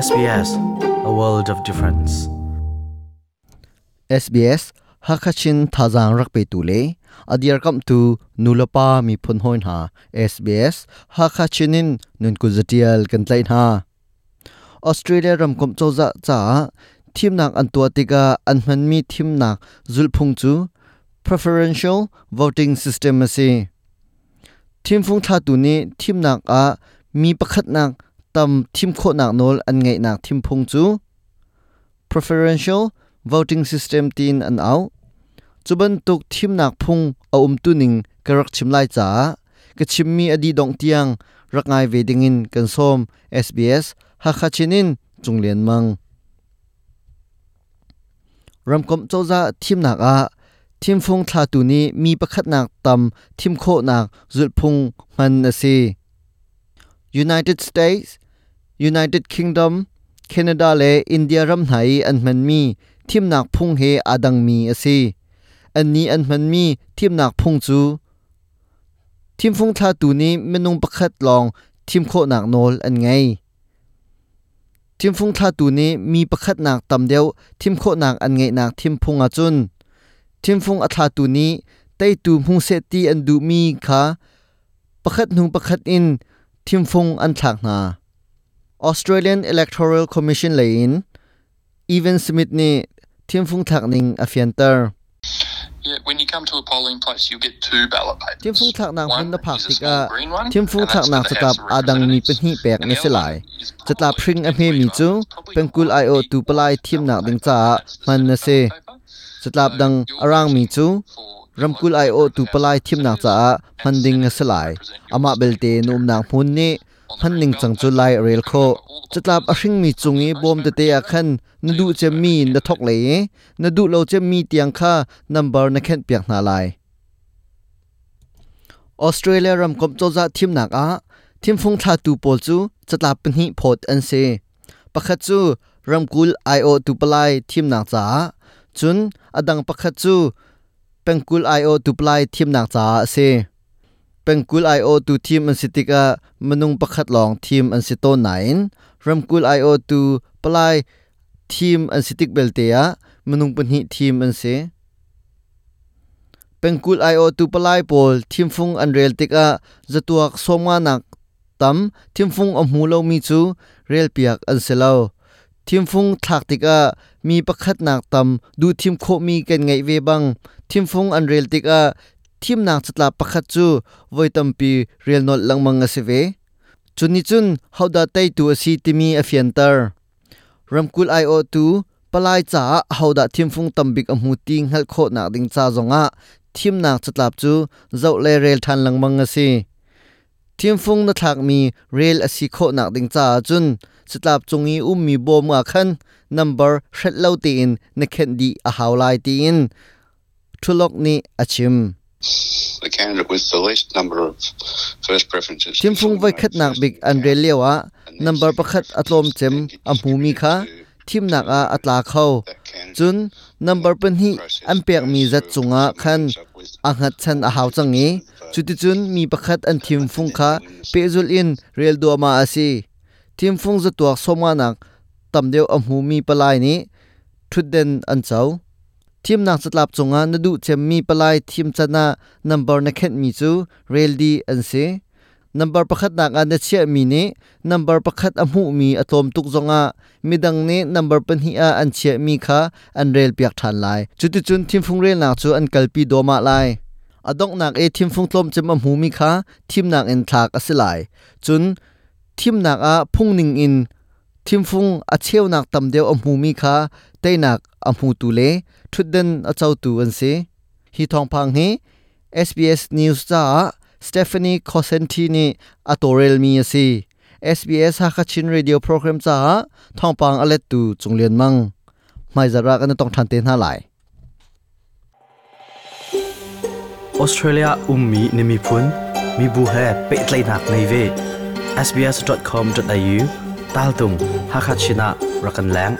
SBS A World of Difference SBS Hakachin Thazang Rakpe Tule Adir Kam Tu Nulapa Mi Phun Hoin Ha SBS Hakachinin Nun Kuzatial Kantlain Ha Australia Ram Kom Choza Cha Thim Nak Antua Tika Anman Mi Thim Nak Zulphung Chu Preferential Voting System Asi Thim Phung Tha Tu Ni Thim Nak A Mi Pakhat Nak tam thim kho nak nol an ngai nak thim phung chu preferential voting system tin an au chuban tuk thim nak phung a um tu ning karak chim lai cha ka chim mi adi dong tiang rakai veding in kansom sbs ha kha chinin chunglen mang ramkom choza thim nak a thim phung thla tu ni mi pakhat nak tam thim kho nak zul phung man na si United States ย United Kingdom c a n a ดาเลอินเดียรำไหนอันมันมีทีมนักพุ่งเฮอาดังมีอสิอันนี้อันมันมีทีมนักพุ่งจูทีมฟุงทาตูนี้เมนุ่งประคัดลองทีมโคหนักโนลอันไงทีมฟุงทาตูนี้มีประคัดหนักตำเดียวทีมโคหนักอันไงหนักทีมพุงอาจุนทีมฟุงอัทาตูนี้ไตตูพุงเซตีอันดูมีคาประคัดนุ่งประคัดอินทีมฟุงอันฉากนาออสเตรเลียนอิเล็กทอรัลคอมมิชชั่นเลยินอีเวนสมิธนี่ทีมฟุ้งทักนิงอฟิเอนเตอร์ทีมฟุ้งทักนางพันธพักติกาทีมฟุ้งทักนางสตรบอาดังมีเป็นหีแปกในสไลด์จะตาพริ้งเอเมมีจูเป็นกุลไอโอตูปลายทีมนักดึงจ่ามันนัะเซจะตาดังอรังมีจูรำกุลไอโอตูปลายทีมนักจ่ามันดึงนิสลด์อามาเบลเตนุมนางพุนนี่หันน่งจังจุไลเรลโคจะตาบอชิงมีจุงีบอมเตเตยคันนดูจะมีนทกเลยนดูเราจะมีเตียงค่านัมเบอร์นักเข็นเปียกนาลายออสเตรเลียรำกบโจจะทีมหนักอะทีมฟงทาตูโปลจูจะตาเป็นฮิพอดอันเซปะคัจูรำกุลไอโอตูปลายทีมหนักจ๋าจุนอดังปะคัจูเป็นกุลไอโอตูปลายทีมหนักจ๋าเซ penkul io tu team an sitika manung pakhat long team an sito 9 ramkul io tu palai team an sitik beltea manung panhi team an se penkul io tu palai pol team fung an rel tika zatuak somwa nak tam team fung a mu lo mi chu rel piak an selo team fung thak tika mi pakhat nak tam du team kho mi ken ngai ve bang team fung an rel tika ทีมนางจัตลาปักขจูไว้ตัมปีเรียลนอดลังมังอาเซเวจุนนี้จุนเฮาดาเตตัวซีติมีอเฟียนเตอร์รัมกุลไอโอตูปลายจ้าเฮาดาทีมฟงตัมบิกอมูติงฮัลโคนักดิงจ้าจงอะทีมนางจัตลาจูเจ้าเลเรลทันลังมังอาซีทีมฟงนัทักมีเรลอซีโคนักดิงจ้าจุนจัตลาจงอีอุมมีบอมอาคัน number เร็ดเลาตีนนักเคนดีอาฮาวไลตีนทุลกนี้อาชิม chimfung voi khat nak big an rel lewa number pakhat atlom chem a hmumi kha thim nak a atla kho chun number pen hi an pek mi zat chunga khan a ngat chan a hau changi chuti chun mi pakhat an thim phung kha pezul in rel do ma asi thim phung za tuak soma nak tamdeu a hmumi palai ni thuden an chau ทีมนักสลับจงอานดูจะมีปลายทีมชนะนัมเบอร์นักเก็นมีจูเรลดีอันเซนัมเบอร์ประคัดนักอันเชียมีเนนัมเบอร์ประคัดอมูมีอตอมตุกจงอามีดังเนนัมเบอร์ปัญหาอันเชียมีค่ะอันเรลเปียกทันไลจุดจุนทีมฟุงเรลนักจูอันกัลปีโดมาไลอดอกนักเอทีมฟุงตลมจะมาหูมีค่ะทีมนักอันทากอสิไลจุนทีมนักอาพุงนิงอินทีมฟุงอาเชียวนักตำเดียวอมูมีค่ะตนักอำมูตุเลทุดเดนอจาตูอันเซฮิทองพังเฮ SBS News จ้าสเตฟานีคอเซนทีนีอตเรลมีเซ SBS ฮักชินรีดิโอโปรแกรมจ้าทองพังอเลตูจงเลียนมังไม่จะรักกันต้องทันเตนหาไลออสเตรเลียอุ้มมีนิมิพุนมีบูเฮเปิดเลนักในเว SBS.com.au ตาลตุงฮักชินารักกันแรง